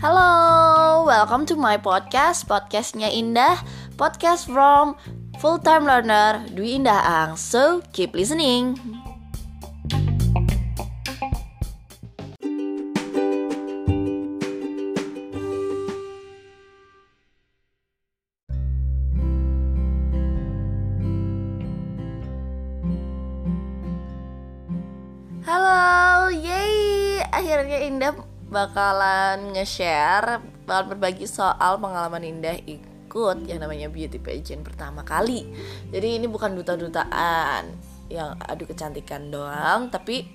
Halo, welcome to my podcast. Podcastnya Indah. Podcast from full time learner Dwi Indah Ang. So, keep listening bakalan nge-share, bakalan berbagi soal pengalaman Indah ikut yang namanya beauty pageant pertama kali. Jadi ini bukan duta-dutaan yang adu kecantikan doang, tapi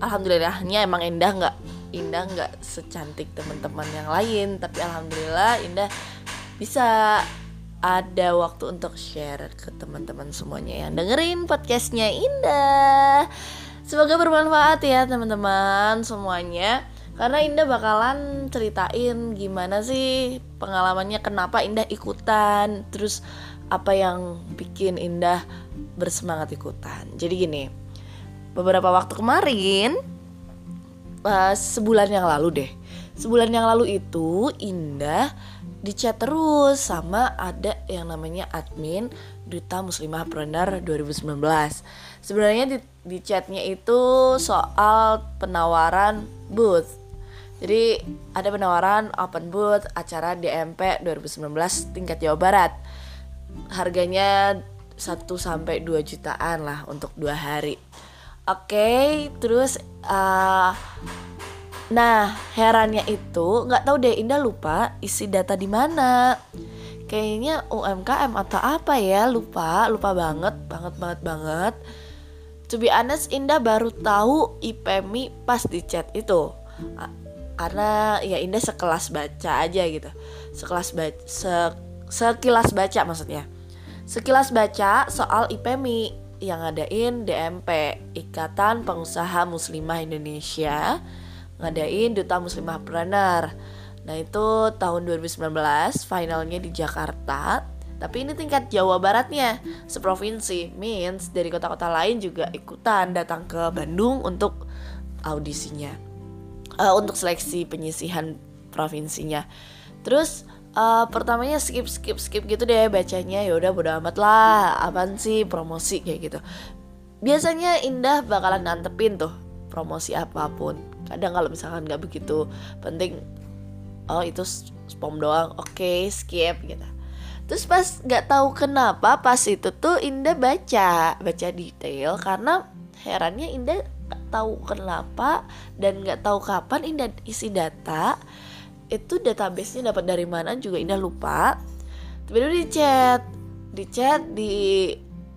alhamdulillahnya emang Indah nggak Indah nggak secantik teman-teman yang lain, tapi alhamdulillah Indah bisa ada waktu untuk share ke teman-teman semuanya yang dengerin podcastnya Indah. Semoga bermanfaat ya teman-teman semuanya Karena Indah bakalan ceritain gimana sih pengalamannya Kenapa Indah ikutan Terus apa yang bikin Indah bersemangat ikutan. Jadi gini Beberapa waktu kemarin uh, Sebulan yang lalu deh Sebulan yang lalu itu Indah di chat terus sama ada yang namanya admin Duta Muslimah Preneur 2019 Sebenarnya di, di chatnya itu soal penawaran booth Jadi ada penawaran open booth acara DMP 2019 tingkat Jawa Barat Harganya 1 sampai 2 jutaan lah untuk dua hari Oke, terus uh, Nah, herannya itu nggak tahu deh Indah lupa isi data di mana. Kayaknya UMKM atau apa ya, lupa, lupa banget, banget banget banget. To be honest, Indah baru tahu IPMI pas di chat itu. Karena ya Indah sekelas baca aja gitu. Sekelas baca se, sekilas baca maksudnya. Sekilas baca soal IPMI yang ngadain DMP, Ikatan Pengusaha Muslimah Indonesia ngadain Duta Muslimah Preneur. Nah itu tahun 2019 finalnya di Jakarta Tapi ini tingkat Jawa Baratnya Seprovinsi Means dari kota-kota lain juga ikutan datang ke Bandung untuk audisinya uh, Untuk seleksi penyisihan provinsinya. Terus uh, pertamanya skip skip skip gitu deh bacanya. Ya udah bodo amat lah. Apaan sih promosi kayak gitu. Biasanya Indah bakalan nantepin tuh promosi apa pun. Kadang kalau misalkan nggak begitu penting oh itu spam doang. Oke okay, skip gitu. Terus pas nggak tahu kenapa pas itu tuh Indah baca baca detail. Karena herannya Indah tahu kenapa dan nggak tahu kapan Indah isi data itu databasenya dapat dari mana juga Indah lupa. Tapi di chat di chat di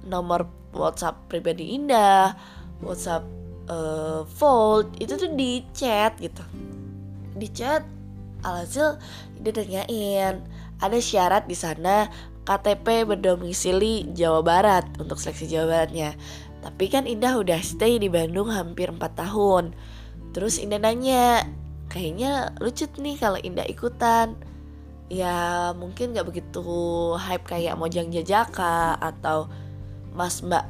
nomor WhatsApp pribadi Indah WhatsApp uh, Fold itu tuh di chat gitu. Di chat alhasil dia tanyain ada syarat di sana KTP berdomisili Jawa Barat? untuk seleksi Jawa Baratnya tapi kan Indah udah stay di Bandung hampir 4 tahun. Terus Indah nanya kayaknya lucu nih kalau Indah ikutan. Ya mungkin gak begitu hype kayak Mojang Jajaka atau Mas Mbak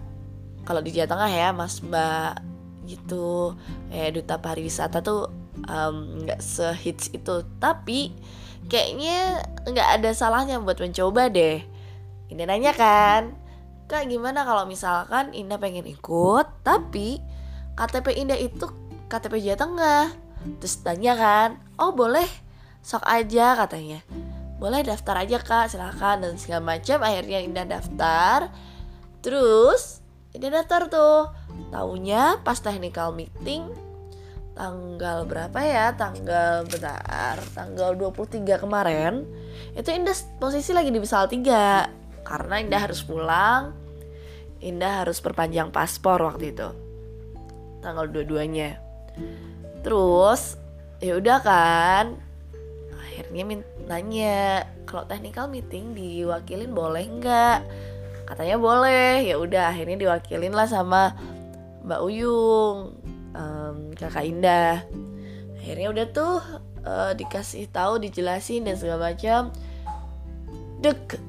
kalau di Jawa Tengah ya Mas Mbak gitu. Kayak duta pariwisata tuh nggak um, sehits itu. Tapi kayaknya nggak ada salahnya buat mencoba deh. Indah nanya kan kak gimana kalau misalkan Indah pengen ikut tapi KTP Indah itu KTP Jawa Tengah. Terus tanya kan oh boleh? Sok aja katanya. Boleh daftar aja kak silahkan dan segala macam. Akhirnya Indah daftar. Terus Indah daftar tuh. Taunya pas technical meeting tanggal berapa ya? Tanggal bentar, tanggal 23 kemarin itu Indah posisi lagi di Bisal 3 karena Indah harus pulang. Indah harus perpanjang paspor waktu itu. Tanggal dua-duanya. Terus ya udah kan akhirnya nanya kalau technical meeting diwakilin boleh nggak katanya boleh ya udah akhirnya diwakilin lah sama Mbak Uyung, um, Kakak Indah. Akhirnya udah tuh uh, dikasih tahu, dijelasin dan segala macam. Dek,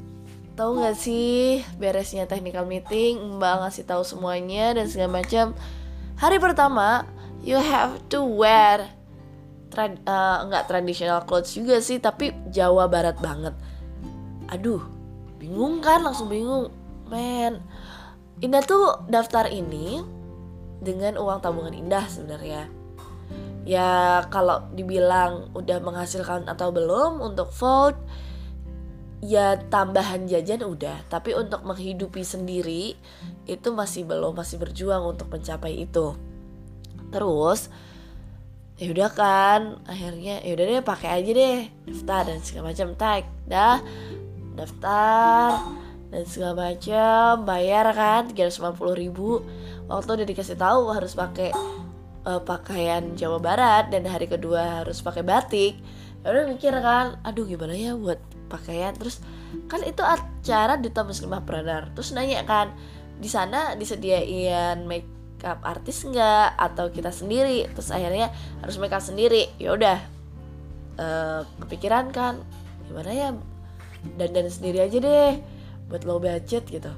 tahu nggak sih beresnya technical meeting, Mbak ngasih tahu semuanya dan segala macam. Hari pertama you have to wear trad uh, nggak traditional clothes juga sih tapi Jawa Barat banget. Aduh bingung kan langsung bingung. Men Indah tuh daftar ini dengan uang tabungan Indah sebenarnya. Ya kalau dibilang udah menghasilkan atau belum untuk vote ya tambahan jajan udah tapi untuk menghidupi sendiri itu masih belum masih berjuang untuk mencapai itu. Terus ya udah kan akhirnya ya udah deh pakai aja deh daftar dan segala macam tag dah daftar dan segala macam bayar kan 350 ribu. Waktu udah dikasih tahu harus pakai uh, pakaian Jawa Barat dan hari kedua harus pakai batik ya udah mikir kan aduh gimana ya buat pakaian. Terus kan itu acara duta muslimah brother terus nanya kan di sana disediain make up artis nggak? Atau kita sendiri? Terus akhirnya harus make up sendiri. Ya udah uh, kepikiran kan gimana ya dan dan sendiri aja deh buat low budget gitu.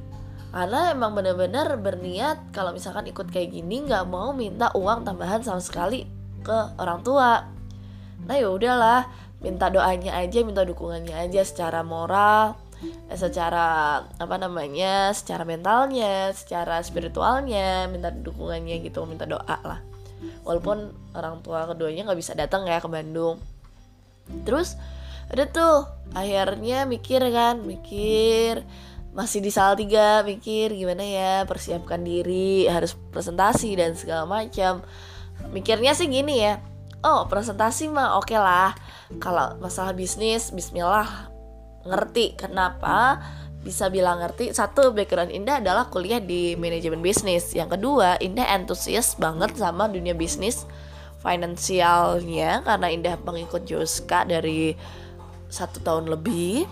Karena emang bener-bener berniat kalau misalkan ikut kayak gini nggak mau minta uang tambahan sama sekali ke orang tua. Nah ya udahlah minta doanya aja minta dukungannya aja secara moral eh, secara apa namanya secara mentalnya secara spiritualnya minta dukungannya gitu minta doa lah. Walaupun orang tua keduanya nggak bisa datang ya ke Bandung. Terus ada tuh akhirnya mikir kan mikir masih di tiga mikir gimana ya persiapkan diri harus presentasi dan segala macam. Mikirnya sih gini ya oh presentasi mah oke okay lah. Kalau masalah bisnis Bismillah. Ngerti kenapa bisa bilang ngerti? Satu background Indah adalah kuliah di manajemen bisnis. Yang kedua Indah antusias banget sama dunia bisnis finansialnya karena Indah mengikut Joska dari satu tahun lebih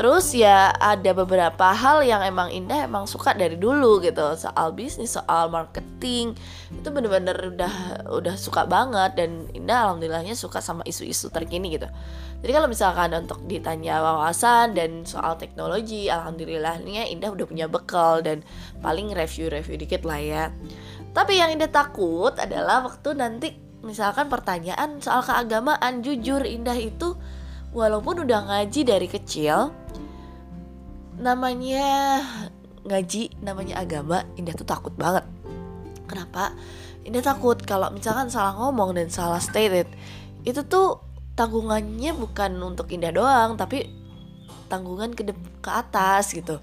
Terus ya ada beberapa hal yang emang Indah emang suka dari dulu gitu soal bisnis, soal marketing itu bener-bener udah udah suka banget dan Indah alhamdulillahnya suka sama isu-isu terkini gitu. Jadi kalau misalkan untuk ditanya wawasan dan soal teknologi, alhamdulillahnya Indah udah punya bekal dan paling review-review dikit lah ya. Tapi yang Indah takut adalah waktu nanti misalkan pertanyaan soal keagamaan jujur Indah itu walaupun udah ngaji dari kecil namanya ngaji namanya agama Indah tuh takut banget. Kenapa? Indah takut kalau misalkan salah ngomong dan salah stated itu tuh tanggungannya bukan untuk Indah doang tapi tanggungan ke ke atas gitu.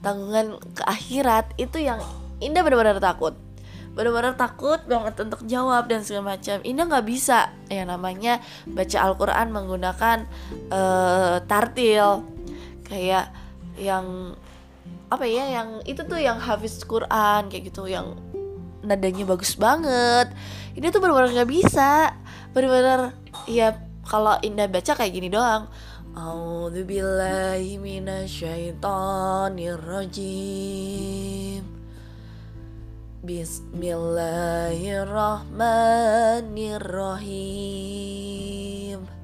Tanggungan ke akhirat itu yang Indah benar-benar takut. Benar-benar takut banget untuk jawab dan segala macam. Indah nggak bisa. Yang namanya baca Al-Quran menggunakan uh, tartil. Kayak yang apa ya yang itu tuh yang hafiz Quran kayak gitu yang nadanya bagus banget. Ini tuh benar-benar nggak bisa. Benar-benar ya kalau Indah baca kayak gini doang. Bismillahirrahmanirrahim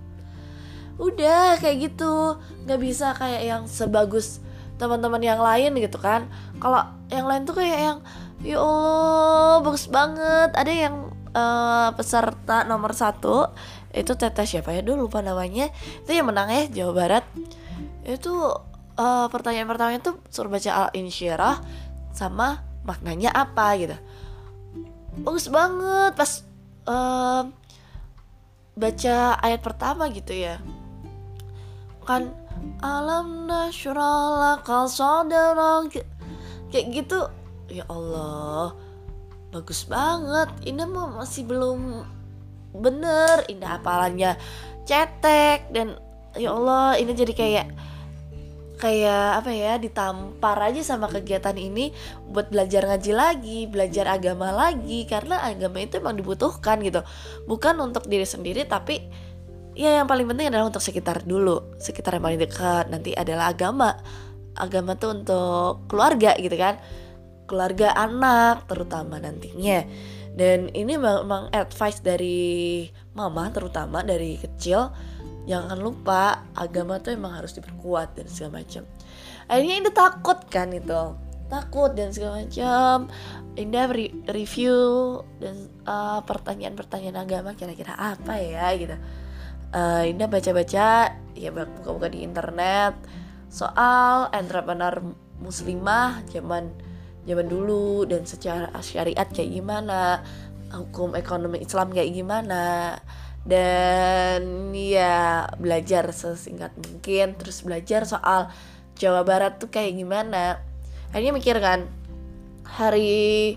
Udah kayak gitu. Nggak bisa kayak yang sebagus teman-teman yang lain gitu kan. Kalau yang lain tuh kayak yang ya allah bagus banget. Ada yang uh, peserta nomor satu itu teteh siapa ya? Dulu lupa namanya. Itu yang menang ya Jawa Barat. Itu uh, pertanyaan pertamanya tuh suruh baca al insyirah sama maknanya apa gitu. Bagus banget pas uh, baca ayat pertama gitu ya kan alam nashralaka sadrak. Kayak gitu ya Allah bagus banget. Ini mah masih belum bener. Indah apalanya cetek dan ya Allah ini jadi kayak kayak apa ya ditampar aja sama kegiatan ini buat belajar ngaji lagi belajar agama lagi. Karena agama itu emang dibutuhkan gitu. Bukan untuk diri sendiri tapi ya yang paling penting adalah untuk sekitar dulu sekitar yang paling dekat. Nanti adalah agama. Agama tuh untuk keluarga gitu kan. Keluarga anak terutama nantinya. Dan ini memang advice dari mama terutama dari kecil jangan lupa agama tuh emang harus diperkuat dan segala macam. Akhirnya ini takut kan itu. Takut dan segala macam. Indah re review dan uh, pertanyaan-pertanyaan agama kira-kira apa ya gitu uh, baca-baca ya buka-buka di internet. Soal entrepreneur muslimah zaman zaman dulu dan secara syariat kayak gimana hukum ekonomi Islam kayak gimana. Dan ya belajar sesingkat mungkin terus belajar soal Jawa Barat tuh kayak gimana. Akhirnya mikir kan hari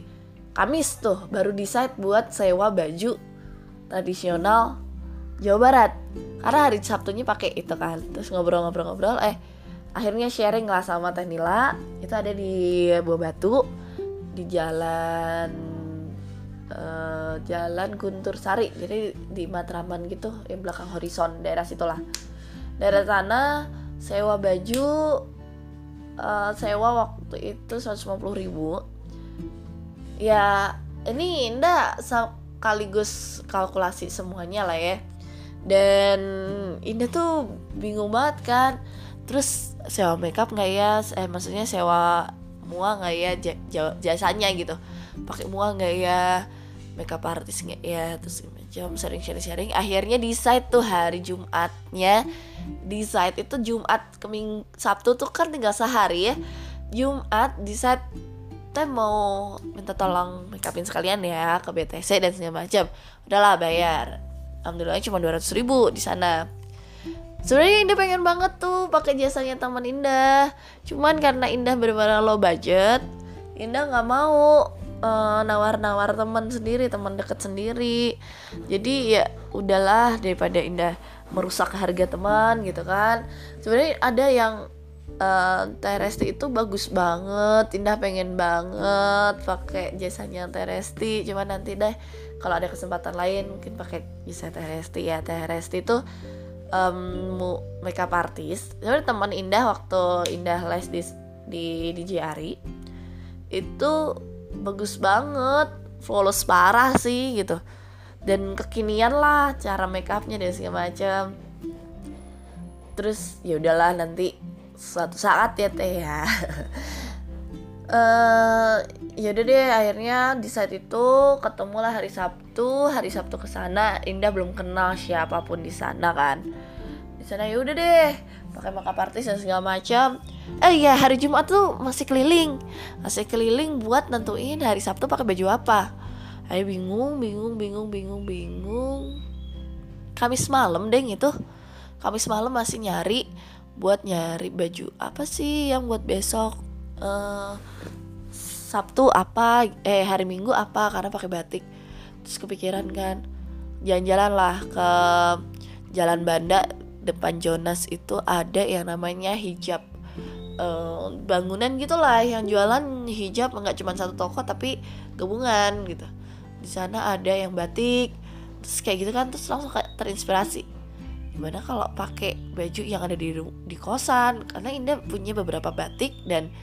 Kamis tuh baru decide buat sewa baju tradisional Jawa Barat. Karena hari Sabtunya pakai itu kan. Terus ngobrol-ngobrol-ngobrol eh akhirnya sharing lah sama Teh Nila. Itu ada di Buah Batu di jalan uh, jalan Guntur Sari. Jadi di Matraman gitu yang belakang horizon daerah situlah. Daerah sana sewa baju uh, sewa waktu itu 150 ribu. Ya ini Indah sekaligus kalkulasi semuanya lah ya dan Indah tuh bingung banget kan. Terus sewa makeup nggak ya? Eh maksudnya sewa mua nggak ya? Jasanya gitu. Pakai mua nggak ya? Makeup artis nggak ya? Terus macam sering sharing sharing akhirnya di site tuh hari Jumatnya. Di site itu Jumat keming Sabtu tuh kan tinggal sehari ya. Jumat di site teh mau minta tolong makeupin sekalian ya ke BTC dan segala macam. Udahlah bayar alhamdulillah cuma 200 ribu di sana. Sebenarnya Indah pengen banget tuh pakai jasanya teman Indah. Cuman karena Indah benar-benar low budget Indah nggak mau uh, nawar-nawar teman sendiri teman deket sendiri. Jadi ya udahlah daripada Indah merusak harga teman gitu kan. Sebenarnya ada yang uh, Teresti itu bagus banget Indah pengen banget pakai jasanya Teresti cuma nanti deh kalau ada kesempatan lain mungkin pakai jasa Teresti ya Teresti itu um, makeup artist. Sebenarnya teman Indah waktu Indah les di di di JRI itu bagus banget. Flawless parah sih gitu. Dan kekinian lah cara makeupnya dan segala macam terus ya udahlah nanti suatu saat ya teh ya. Uh, ya udah deh akhirnya di saat itu ketemulah hari Sabtu hari Sabtu ke sana. Indah belum kenal siapa pun di sana kan. Di sana ya udah deh pakai makeup artis dan segala macam. Eh ya hari Jumat tuh masih keliling. Masih keliling buat nentuin hari Sabtu pakai baju apa. Ayo bingung bingung bingung bingung bingung. Kamis malam deh itu. Kamis malam masih nyari buat nyari baju apa sih yang buat besok? Uh, Sabtu apa eh hari Minggu apa karena pakai batik. Terus kepikiran kan jalan-jalan lah ke Jalan Banda depan Jonas itu ada yang namanya hijab. Uh, bangunan gitulah yang jualan hijab nggak cuma satu toko tapi gabungan gitu. Di sana ada yang batik terus kayak gitu kan terus langsung kayak terinspirasi. Gimana kalau pakai baju yang ada di di kosan? Karena Indah punya beberapa batik dan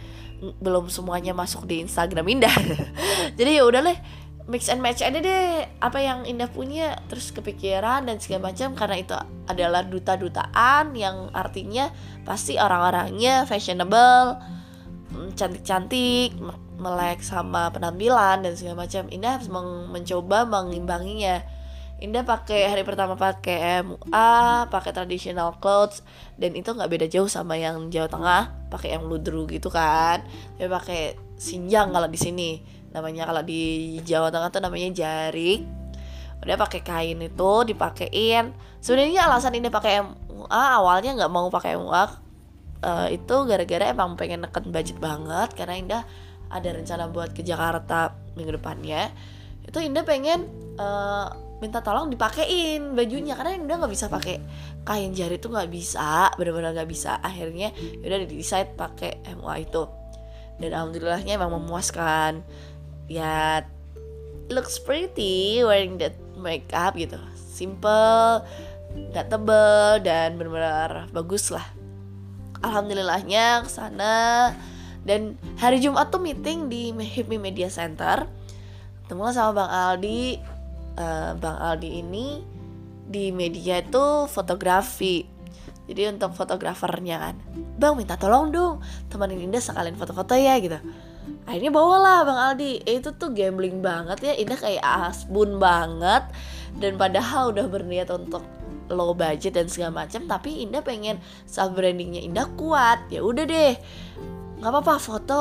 belum semuanya masuk di Instagram Indah. Jadi ya udah deh mix and match aja deh. Apa yang Indah punya terus kepikiran dan segala macam. Karena itu adalah duta-dutaan yang artinya pasti orang-orangnya fashionable mm, cantik-cantik melek sama penampilan dan segala macam. Indah harus mencoba mengimbanginya Indah pakai hari pertama pakai MUA, pakai traditional clothes dan itu nggak beda jauh sama yang Jawa Tengah, pakai yang ludru gitu kan. Dia pakai sinjang kalau di sini. Namanya kalau di Jawa Tengah tuh namanya jarik. Udah pakai kain itu dipakein. Sebenarnya alasan Indah pakai MUA awalnya nggak mau pakai MUA uh, eh, itu gara-gara emang pengen neken budget banget karena Indah ada rencana buat ke Jakarta minggu depannya. Itu Indah pengen uh, minta tolong dipakein bajunya karena udah nggak bisa pakai kain jari tuh nggak bisa benar-benar nggak bisa. Akhirnya udah di decide pakai MUA itu. Dan alhamdulillahnya emang memuaskan. Ya looks pretty wearing that makeup gitu. Simple nggak tebel dan benar-benar bagus lah. Alhamdulillahnya ke sana. Dan hari Jumat tuh meeting di Hipmi Media Center. Ketemu sama Bang Aldi uh, Bang Aldi ini di media itu fotografi. Jadi untuk fotografernya kan. Bang minta tolong dong temenin Indah sekalian foto-foto ya gitu. Akhirnya bawalah bang Aldi. Eh, itu tuh gambling banget ya. Indah kayak asbun banget. Dan padahal udah berniat untuk low budget dan segala macam tapi Indah pengen self brandingnya Indah kuat. Ya udah deh. Nggak apa-apa foto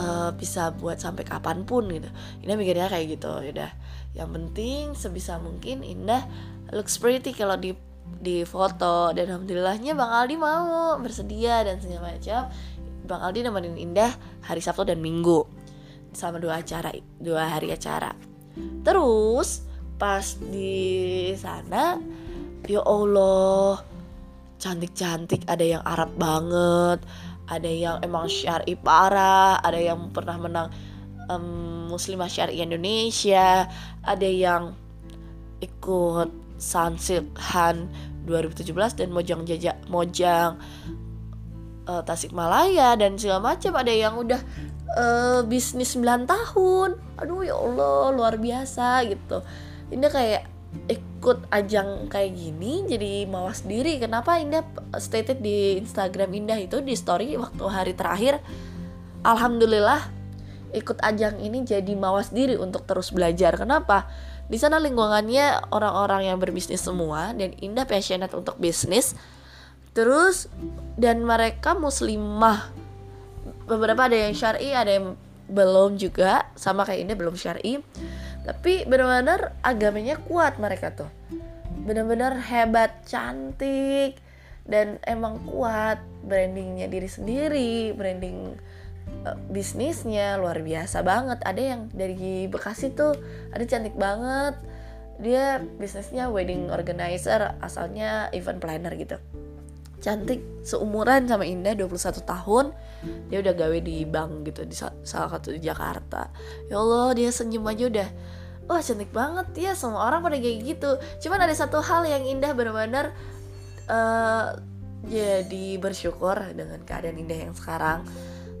uh, bisa buat sampai kapan pun gitu. Indah mikirnya kayak gitu. Ya udah yang penting sebisa mungkin Indah looks pretty kalau di di foto. Dan alhamdulillahnya Bang Aldi mau bersedia dan segala macam. Bang Aldi nemenin Indah hari Sabtu dan Minggu selama dua acara dua hari acara. Terus pas di sana ya Allah cantik-cantik ada yang Arab banget ada yang emang syari parah ada yang pernah menang um, muslimah syari Indonesia ada yang ikut Sunsilk Han 2017 dan Mojang Jajak Mojang uh, Tasikmalaya dan segala macam. Ada yang udah uh, bisnis 9 tahun. Aduh ya Allah luar biasa gitu. Ini kayak ikut ajang kayak gini jadi mawas diri. Kenapa Indah stated di Instagram Indah itu di story waktu hari terakhir? Alhamdulillah ikut ajang ini jadi mawas diri untuk terus belajar. Kenapa? Di sana lingkungannya orang-orang yang berbisnis semua dan Indah passionate untuk bisnis. Terus dan mereka muslimah. Beberapa ada yang syari ada yang belum juga. Sama kayak Indah belum syari. Tapi benar-benar agamanya kuat mereka tuh. Benar-benar hebat cantik dan emang kuat brandingnya diri sendiri branding uh, bisnisnya luar biasa banget. Ada yang dari Bekasi tuh ada cantik banget. Dia bisnisnya wedding organizer asalnya event planner gitu. Cantik seumuran sama Indah 21 tahun. Dia udah gawe di bank gitu di salah satu di Jakarta. Ya Allah dia senyum aja udah. Wah cantik banget. Ya semua orang pada kayak gitu. Cuman ada satu hal yang Indah benar-benar uh, jadi bersyukur dengan keadaan Indah yang sekarang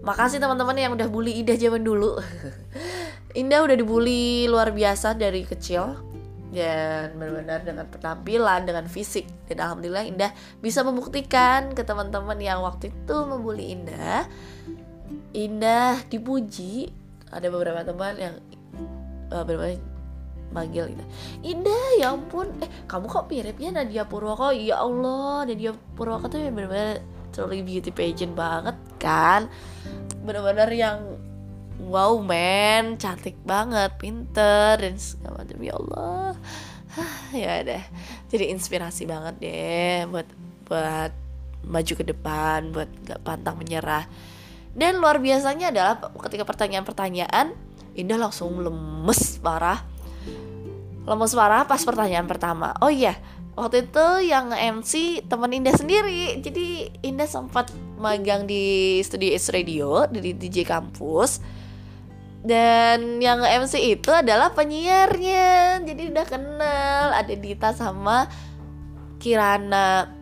makasih teman-teman yang udah bully Indah zaman dulu. Indah udah dibully luar biasa dari kecil. Dan benar-benar dengan penampilan dengan fisik. Dan alhamdulillah Indah bisa membuktikan ke teman-teman yang waktu itu membuli Indah. Indah dipuji. Ada beberapa teman yang uh, beberapa manggil gitu Indah ya ampun. Eh kamu kok miripnya Nadia Purwoko? Ya Allah Nadia Purwoko tuh benar-benar truly beauty pageant banget kan? Benar-benar yang wow man. Cantik banget pinter dan segala macam. Ya Allah. Ya deh. Jadi inspirasi banget deh buat buat maju ke depan buat gak pantang menyerah. Dan luar biasanya adalah ketika pertanyaan-pertanyaan Indah langsung lemes parah. Lemes parah pas pertanyaan pertama. Oh iya waktu itu yang MC teman Indah sendiri. Jadi Indah sempat magang di studio S Radio di DJ kampus. Dan yang MC itu adalah penyiarnya. Jadi udah kenal. Ada Dita sama Kirana.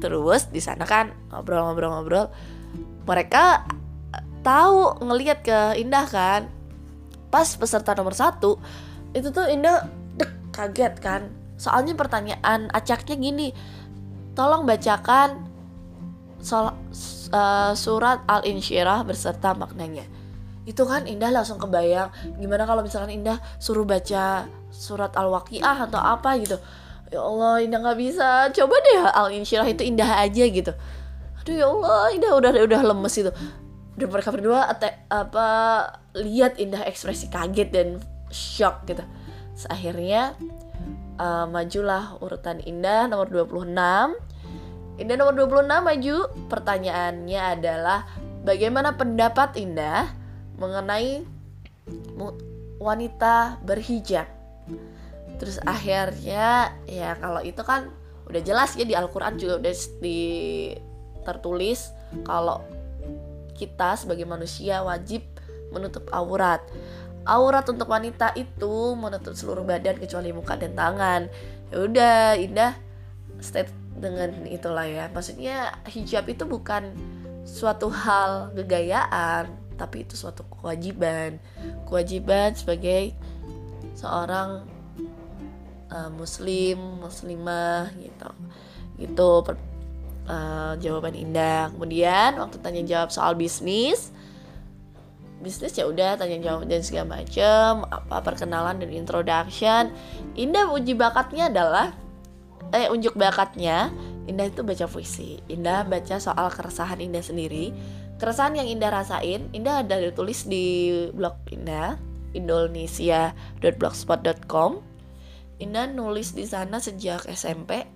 Terus di sana kan ngobrol-ngobrol-ngobrol. Mereka tahu ngelihat ke Indah kan. Pas peserta nomor satu itu tuh Indah dek kaget kan soalnya pertanyaan acaknya gini tolong bacakan sol, uh, surat al-insyirah berserta maknanya. Itu kan Indah langsung kebayang. Gimana kalau misalkan Indah suruh baca surat al-waqiah atau apa gitu? Ya Allah Indah nggak bisa. Coba deh al-insyirah itu Indah aja gitu. Aduh ya Allah Indah udah udah lemes itu. Dan mereka berdua apa lihat Indah ekspresi kaget dan shock gitu. Akhirnya uh, majulah urutan Indah nomor 26 Indah nomor 26 maju pertanyaannya adalah bagaimana pendapat Indah mengenai wanita berhijab. Terus akhirnya ya kalau itu kan udah jelas ya di Al-Qur'an juga udah di tertulis kalau kita sebagai manusia wajib menutup aurat. Aurat untuk wanita itu menutup seluruh badan kecuali muka dan tangan. Ya udah, Indah state dengan itulah ya. Maksudnya hijab itu bukan suatu hal kegayaan, tapi itu suatu kewajiban kewajiban sebagai seorang uh, muslim muslimah gitu gitu per, uh, jawaban indah kemudian waktu tanya jawab soal bisnis bisnis ya udah tanya jawab dan segala macem apa perkenalan dan introduction. Indah uji bakatnya adalah eh unjuk bakatnya Indah itu baca puisi. Indah baca soal keresahan Indah sendiri. Keresahan yang Indah rasain Indah ada ditulis di blog Indah indonesia.blogspot.com Indah nulis di sana sejak SMP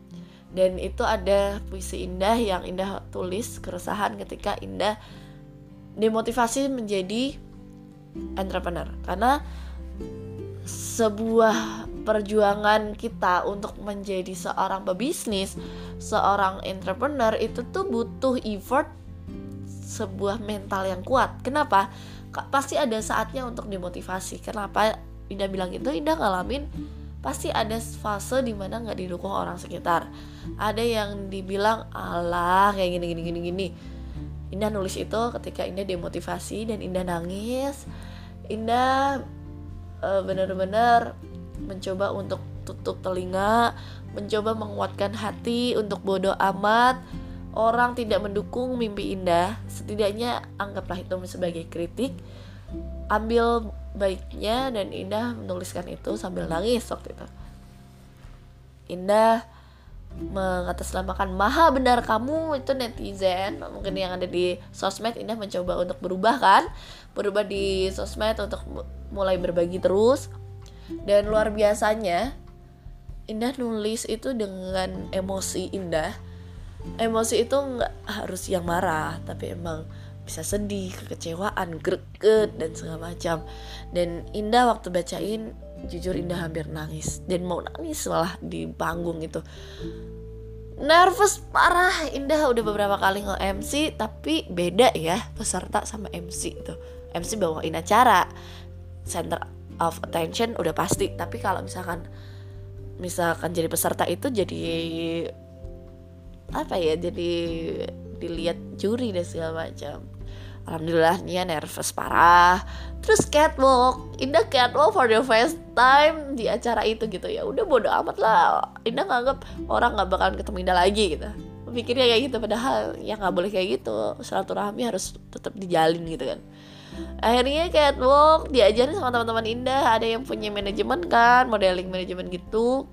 dan itu ada puisi Indah yang Indah tulis keresahan ketika Indah dimotivasi menjadi entrepreneur karena sebuah perjuangan kita untuk menjadi seorang pebisnis, seorang entrepreneur itu tuh butuh effort sebuah mental yang kuat. Kenapa? Pasti ada saatnya untuk dimotivasi. Kenapa Indah bilang itu? Indah ngalamin pasti ada fase di mana nggak didukung orang sekitar. Ada yang dibilang Allah kayak gini gini gini gini Indah nulis itu ketika Indah demotivasi dan Indah nangis. Indah uh, benar-benar mencoba untuk tutup telinga mencoba menguatkan hati untuk bodoh amat. Orang tidak mendukung mimpi Indah. Setidaknya anggaplah itu sebagai kritik. Ambil baiknya dan Indah menuliskan itu sambil nangis waktu itu. Indah mengatasnamakan maha benar kamu itu netizen. Mungkin yang ada di sosmed Indah mencoba untuk berubah kan? Berubah di sosmed untuk mulai berbagi terus. Dan luar biasanya Indah nulis itu dengan emosi Indah. Emosi itu nggak harus yang marah tapi emang bisa sedih kekecewaan greget dan segala macam. Dan Indah waktu bacain jujur Indah hampir nangis. Dan mau nangis malah di panggung itu nervous parah. Indah udah beberapa kali nge-MC tapi beda ya peserta sama MC itu MC bawain acara. Center of attention udah pasti. Tapi kalau misalkan misalkan jadi peserta itu jadi apa ya jadi dilihat juri dan segala macam Alhamdulillah Nia nervous parah. Terus catwalk Indah catwalk for the first time di acara itu gitu. Ya Udah bodo amat lah. Indah nganggap orang gak bakalan ketemu Indah lagi gitu. Pikirnya kayak gitu Padahal ya gak boleh kayak gitu. Silaturahmi harus tetap dijalin gitu kan. Akhirnya catwalk diajarin sama teman-teman Indah. Ada yang punya manajemen kan Modeling manajemen gitu.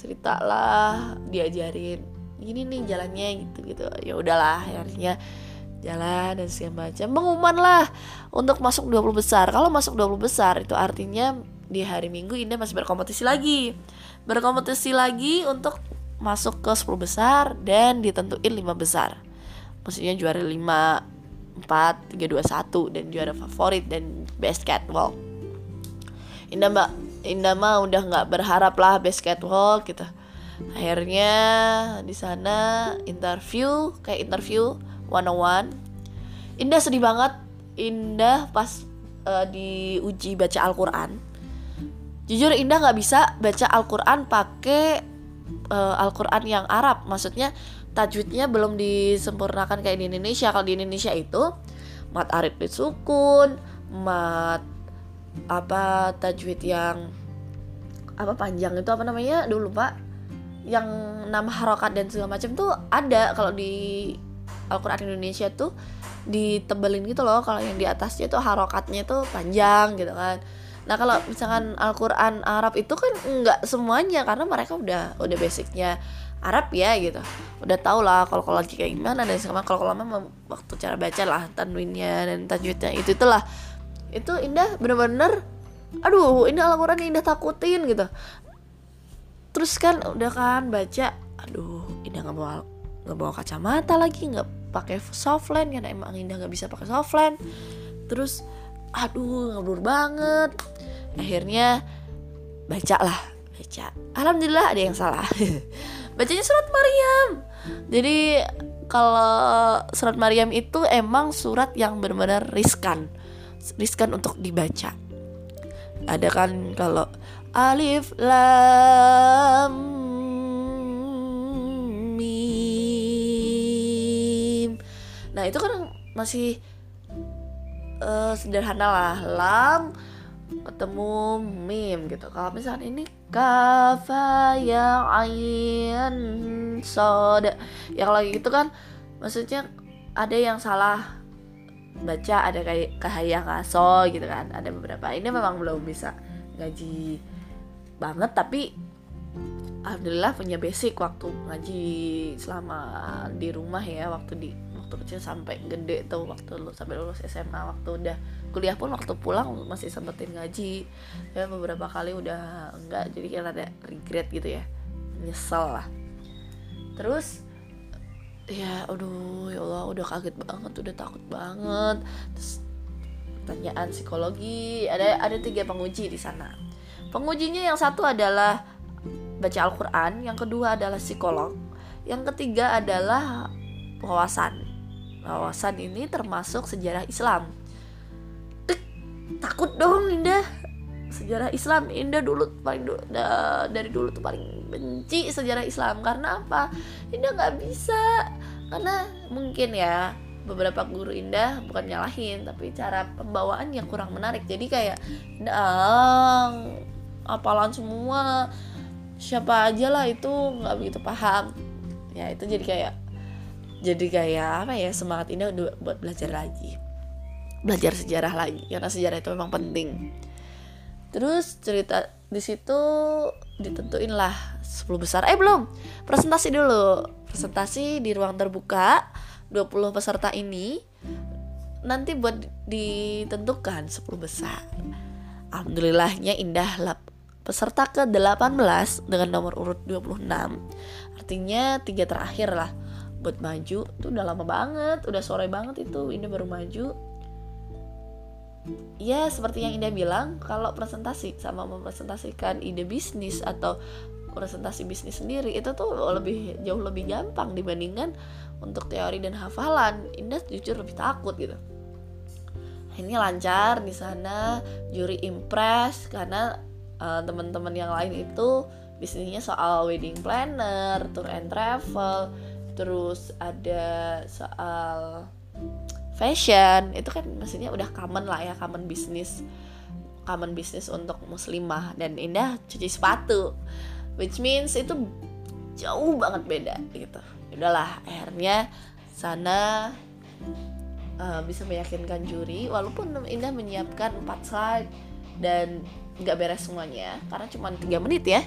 Cerita lah Diajarin. Gini nih jalannya gitu gitu Ya udahlah akhirnya jalan dan segala macam pengumuman lah untuk masuk 20 besar. Kalau masuk 20 besar itu artinya di hari Minggu Indah masih berkompetisi lagi. Berkompetisi lagi untuk masuk ke 10 besar dan ditentuin 5 besar. Maksudnya juara 5 4 3 2 1 dan juara favorit dan best catwalk. Indah mbak Indah mah udah nggak berharap lah best catwalk gitu. Akhirnya di sana interview kayak interview 101 Indah sedih banget. Indah pas uh, diuji baca Al-Quran. Jujur Indah nggak bisa baca Al-Quran pakai uh, Al-Quran yang Arab. Maksudnya tajwidnya belum disempurnakan kayak di Indonesia. Kalau di Indonesia itu mat arif disukun mat apa tajwid yang apa panjang itu apa namanya? Dulu pak. Yang nama harokat dan segala macam tuh ada kalau di Al-Quran Indonesia tuh ditebelin gitu loh kalau yang di atasnya tuh harokatnya tuh panjang gitu kan. Nah kalau misalkan Al-Quran Arab itu kan nggak semuanya karena mereka udah udah basicnya Arab ya gitu. Udah tau lah kalau kalau lagi kayak gimana dan sama kalau kalau waktu cara baca lah tanwinnya dan tajwidnya itu itulah. Itu indah bener-bener aduh ini Al-Quran indah takutin gitu. Terus kan udah kan baca aduh indah nggak bawa nggak bawa kacamata lagi nggak pakai softland karena emang Indah nggak bisa pakai softland terus aduh ngeblur banget. Akhirnya baca lah baca. Alhamdulillah ada yang salah. Bacanya surat Maryam. Jadi kalau surat Maryam itu emang surat yang benar-benar riskan. Riskan untuk dibaca. Ada kan kalau alif lam nah itu kan masih uh, sederhana lah. Lam ketemu mim gitu. Kalau misalnya ini kafa yang ain sod. Yang lagi gitu kan maksudnya ada yang salah baca ada kayak kahaya kaso gitu kan. Ada beberapa. Ini memang belum bisa ngaji banget tapi alhamdulillah punya basic waktu ngaji selama di rumah ya waktu di waktu kecil sampai gede tuh waktu lu sampai lulus SMA waktu udah kuliah pun waktu pulang masih sempetin ngaji. Ya beberapa kali udah enggak jadi kan ada regret gitu ya. Nyesel lah. Terus ya aduh ya Allah udah kaget banget udah takut banget. Terus pertanyaan psikologi ada ada tiga penguji di sana. Pengujinya yang satu adalah baca Al-Quran yang kedua adalah psikolog yang ketiga adalah wawasan wawasan ini termasuk sejarah Islam. Tek, takut dong Indah. Sejarah Islam Indah dulu paling dulu, dari dulu tuh paling benci sejarah Islam. Karena apa? Indah nggak bisa. Karena mungkin ya beberapa guru indah bukan nyalahin tapi cara pembawaan yang kurang menarik. Jadi kayak dang apalan semua. Siapa aja lah itu nggak begitu paham. Ya itu jadi kayak jadi kayak apa ya semangat indah buat belajar lagi. Belajar sejarah lagi karena sejarah itu memang penting. Terus cerita di situ ditentuin lah 10 besar. Eh belum presentasi dulu. Presentasi di ruang terbuka 20 peserta ini nanti buat ditentukan 10 besar. Alhamdulillahnya Indah lap, peserta ke 18 dengan nomor urut 26 artinya tiga terakhir lah buat maju tuh udah lama banget udah sore banget itu Indah baru maju. Ya seperti yang Indah bilang kalau presentasi sama mempresentasikan ide bisnis atau presentasi bisnis sendiri itu tuh lebih jauh lebih gampang dibandingkan untuk teori dan hafalan. Indah jujur lebih takut gitu. Ini lancar di sana juri impress karena uh, teman-teman yang lain itu bisnisnya soal wedding planner tour and travel terus ada soal fashion itu kan maksudnya udah common lah ya common bisnis common bisnis untuk muslimah. Dan Indah cuci sepatu which means itu jauh banget beda gitu. Udahlah akhirnya sana uh, bisa meyakinkan juri walaupun Indah menyiapkan 4 slide dan nggak beres semuanya karena cuma tiga menit ya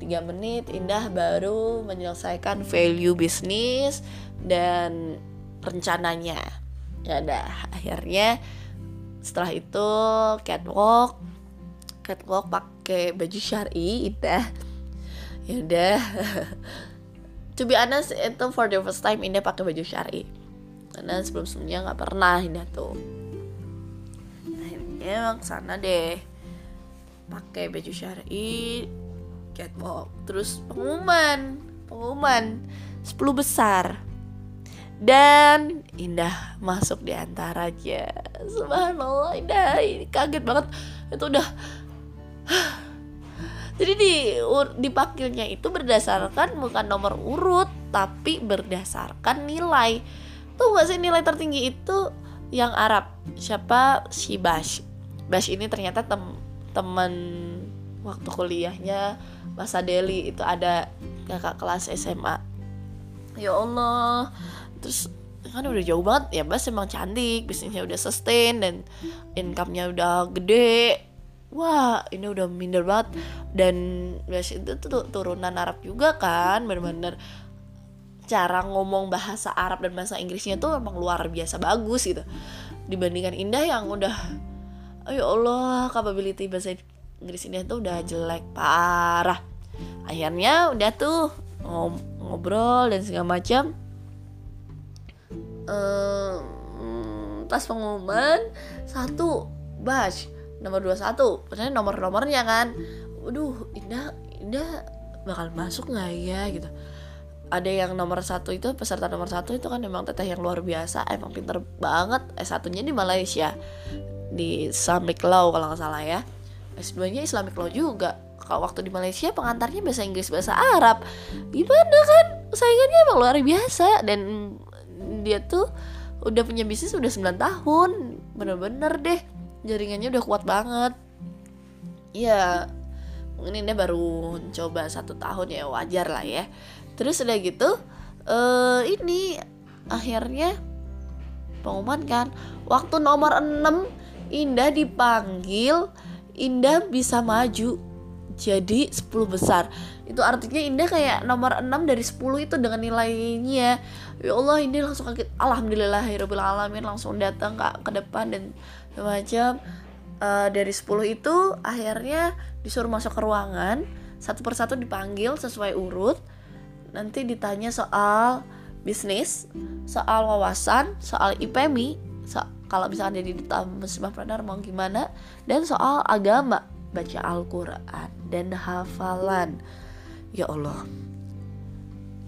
tiga menit Indah baru menyelesaikan value bisnis dan rencananya. Ya udah akhirnya setelah itu catwalk. Catwalk pakai baju syari Indah. Ya udah to be honest itu for the first time Indah pakai baju syari. Karena sebelum sebelumnya nggak pernah Indah tuh. Akhirnya sana deh pakai baju syari catwalk. Terus pengumuman pengumuman 10 besar. Dan Indah masuk di antara aja subhanallah Indah. Ini kaget banget. Itu udah jadi di dipakilnya itu berdasarkan bukan nomor urut tapi berdasarkan nilai. Tuh gak sih nilai tertinggi itu yang Arab? Siapa? Si Bash. Bash ini ternyata tem teman waktu kuliahnya masa Deli itu ada kakak kelas SMA ya Allah terus kan udah jauh banget ya Bas emang cantik bisnisnya udah sustain dan income-nya udah gede. Wah ini udah minder banget. Dan Bas itu tuh turunan Arab juga kan bener-bener cara ngomong bahasa Arab dan bahasa Inggrisnya tuh emang luar biasa bagus gitu. Dibandingkan Indah yang udah ya Allah capability bahasa Inggris Indah tuh udah jelek parah. Akhirnya udah tuh ngobrol dan segala macam. Um, pas pengumuman satu batch nomor 21 padahal nomor-nomornya kan. Waduh indah indah bakal masuk nggak ya gitu. Ada yang nomor satu itu peserta nomor satu itu kan memang teteh yang luar biasa emang pinter banget S satunya di Malaysia. Di Islamic Law kalau nggak salah ya S2 nya Islamic Law juga. Kalau waktu di Malaysia pengantarnya bahasa Inggris bahasa Arab. Gimana kan? Saingannya emang luar biasa. Dan dia tuh udah punya bisnis udah 9 tahun. Bener-bener deh. Jaringannya udah kuat banget. Ya mungkin ini baru coba satu tahun ya wajar lah ya. Terus udah gitu uh, ini akhirnya pengumuman kan. Waktu nomor 6 Indah dipanggil Indah bisa maju jadi 10 besar. Itu artinya Indah kayak nomor 6 dari 10 itu dengan nilainya. Ya Allah Indah langsung kaget Alhamdulillah alamin langsung datang ke, ke depan dan semacam uh, dari 10 itu akhirnya disuruh masuk ke ruangan. Satu persatu dipanggil sesuai urut. Nanti ditanya soal bisnis soal wawasan soal IPMI so, kalau misalnya jadi duta muslimah pradar mau gimana? Dan soal agama baca Al-Quran dan hafalan. Ya Allah.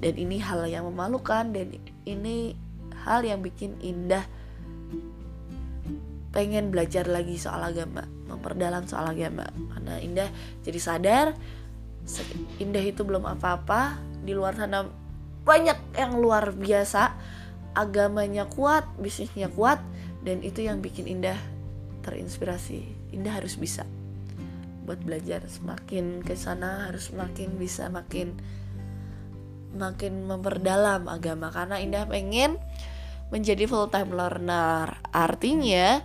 Dan ini hal yang memalukan dan ini hal yang bikin indah pengen belajar lagi soal agama memperdalam soal agama. Karena indah jadi sadar indah itu belum apa-apa. Di luar sana banyak yang luar biasa. Agamanya kuat bisnisnya kuat dan itu yang bikin Indah terinspirasi. Indah harus bisa buat belajar semakin ke sana harus semakin bisa makin makin memperdalam agama. Karena Indah pengen menjadi full time learner. Artinya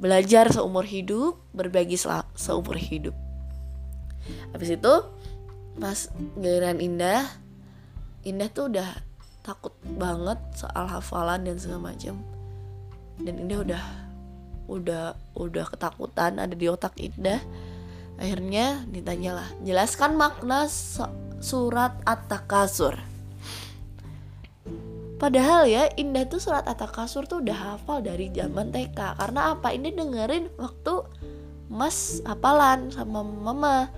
belajar seumur hidup berbagi seumur hidup. Habis itu pas giliran Indah Indah tuh udah takut banget soal hafalan dan segala macam dan Indah udah udah udah ketakutan ada di otak Indah. Akhirnya ditanyalah jelaskan makna surat at-takasur Padahal ya Indah tuh surat at-takasur tuh udah hafal dari zaman TK Karena apa? Indah dengerin waktu Mas hafalan sama mama.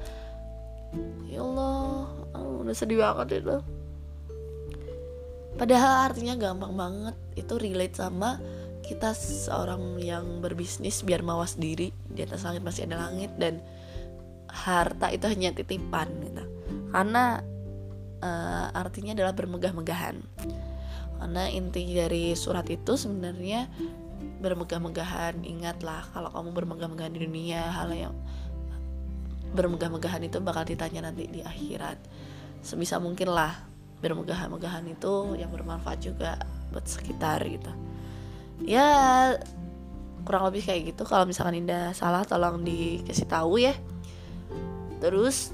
Ya Allah Udah sedih banget itu. Padahal artinya gampang banget. Itu relate sama kita seorang yang berbisnis biar mawas diri di atas langit masih ada langit dan harta itu hanya titipan gitu. Karena uh, artinya adalah bermegah-megahan. Karena inti dari surat itu sebenarnya bermegah-megahan. Ingatlah kalau kamu bermegah-megahan di dunia hal yang bermegah-megahan itu bakal ditanya nanti di akhirat. Sebisa mungkin lah bermegah-megahan itu yang bermanfaat juga buat sekitar gitu ya kurang lebih kayak gitu. Kalau misalkan Indah salah tolong dikasih tahu ya. Terus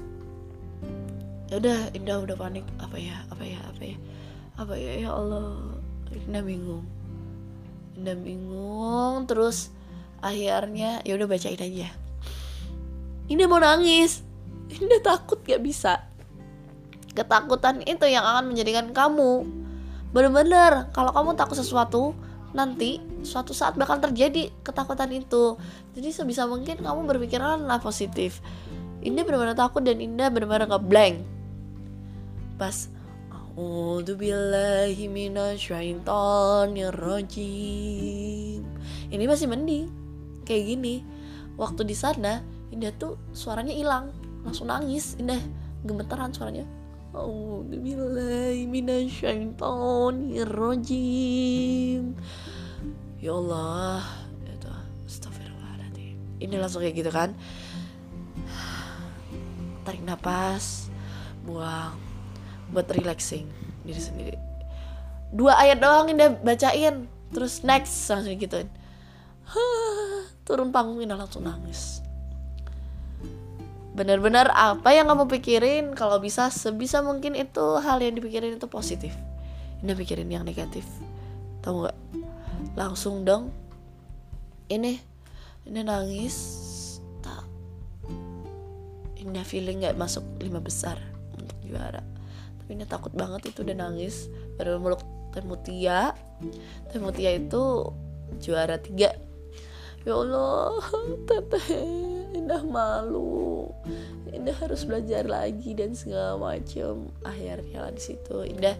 ya udah Indah udah panik. Apa ya apa ya apa ya? Apa ya ya Allah. Indah bingung. Indah bingung terus akhirnya ya udah bacain aja. Indah mau nangis. Indah takut gak bisa. Ketakutan itu yang akan menjadikan kamu. Bener-bener kalau kamu takut sesuatu nanti suatu saat bakal terjadi ketakutan itu. Jadi sebisa mungkin kamu berpikiranlah positif. Indah benar-benar takut dan Indah benar-benar ngeblank. Pas Ini masih mending. Kayak gini. Waktu di sana Indah tuh suaranya hilang. Langsung nangis Indah. Gemeteran suaranya A'udzubillahiminasyaitonirrojim Ya Allah. Itu Astagfirullahaladzim. Ini langsung kayak gitu kan? Tarik nafas Buang Buat relaxing Diri sendiri. Dua ayat doang Indah bacain. Terus next langsung gituin Turun panggung Indah langsung nangis benar-benar apa yang kamu pikirin kalau bisa sebisa mungkin itu hal yang dipikirin itu positif. Ini pikirin yang negatif. Tahu nggak? Langsung dong. Ini ini nangis. Tak. Ini feeling nggak masuk lima besar untuk juara. Tapi ini takut banget itu udah nangis. Baru meluk Temutia Temutia itu juara tiga ya Allah teteh Indah malu. Indah harus belajar lagi dan segala macam akhirnya lah di situ. Indah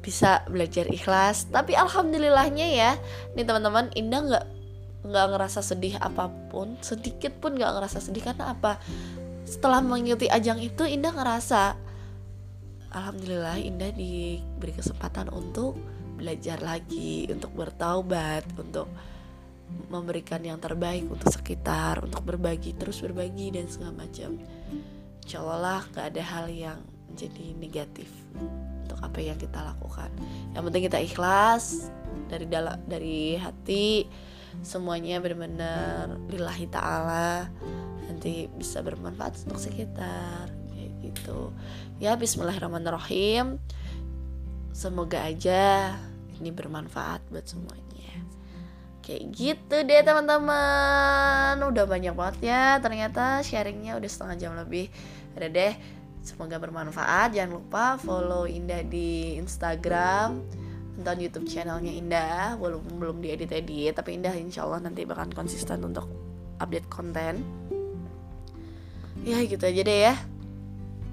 bisa belajar ikhlas. Tapi alhamdulillahnya ya nih teman-teman Indah nggak nggak ngerasa sedih apa pun. Sedikit pun nggak ngerasa sedih. Karena apa? Setelah mengikuti ajang itu Indah ngerasa alhamdulillah Indah diberi kesempatan untuk belajar lagi untuk bertaubat untuk memberikan yang terbaik untuk sekitar untuk berbagi terus berbagi dan segala macam. Insya Allah gak ada hal yang jadi negatif untuk apa yang kita lakukan. Yang penting kita ikhlas dari dalam dari hati semuanya benar-benar lillahi ta'ala nanti bisa bermanfaat untuk sekitar kayak gitu. Ya bismillahirrahmanirrahim. Semoga aja ini bermanfaat buat semuanya kayak gitu deh teman-teman. Udah banyak banget ya ternyata sharingnya udah setengah jam lebih. Ada deh semoga bermanfaat. Jangan lupa follow Indah di Instagram. Nonton YouTube channelnya Indah belum diedit edit tapi Indah insya Allah nanti bakal konsisten untuk update konten. Ya gitu aja deh ya.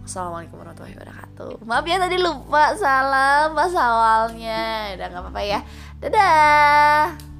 Assalamualaikum warahmatullahi wabarakatuh. Maaf ya tadi lupa salam pas awalnya. Udah gak apa-apa ya. Dadah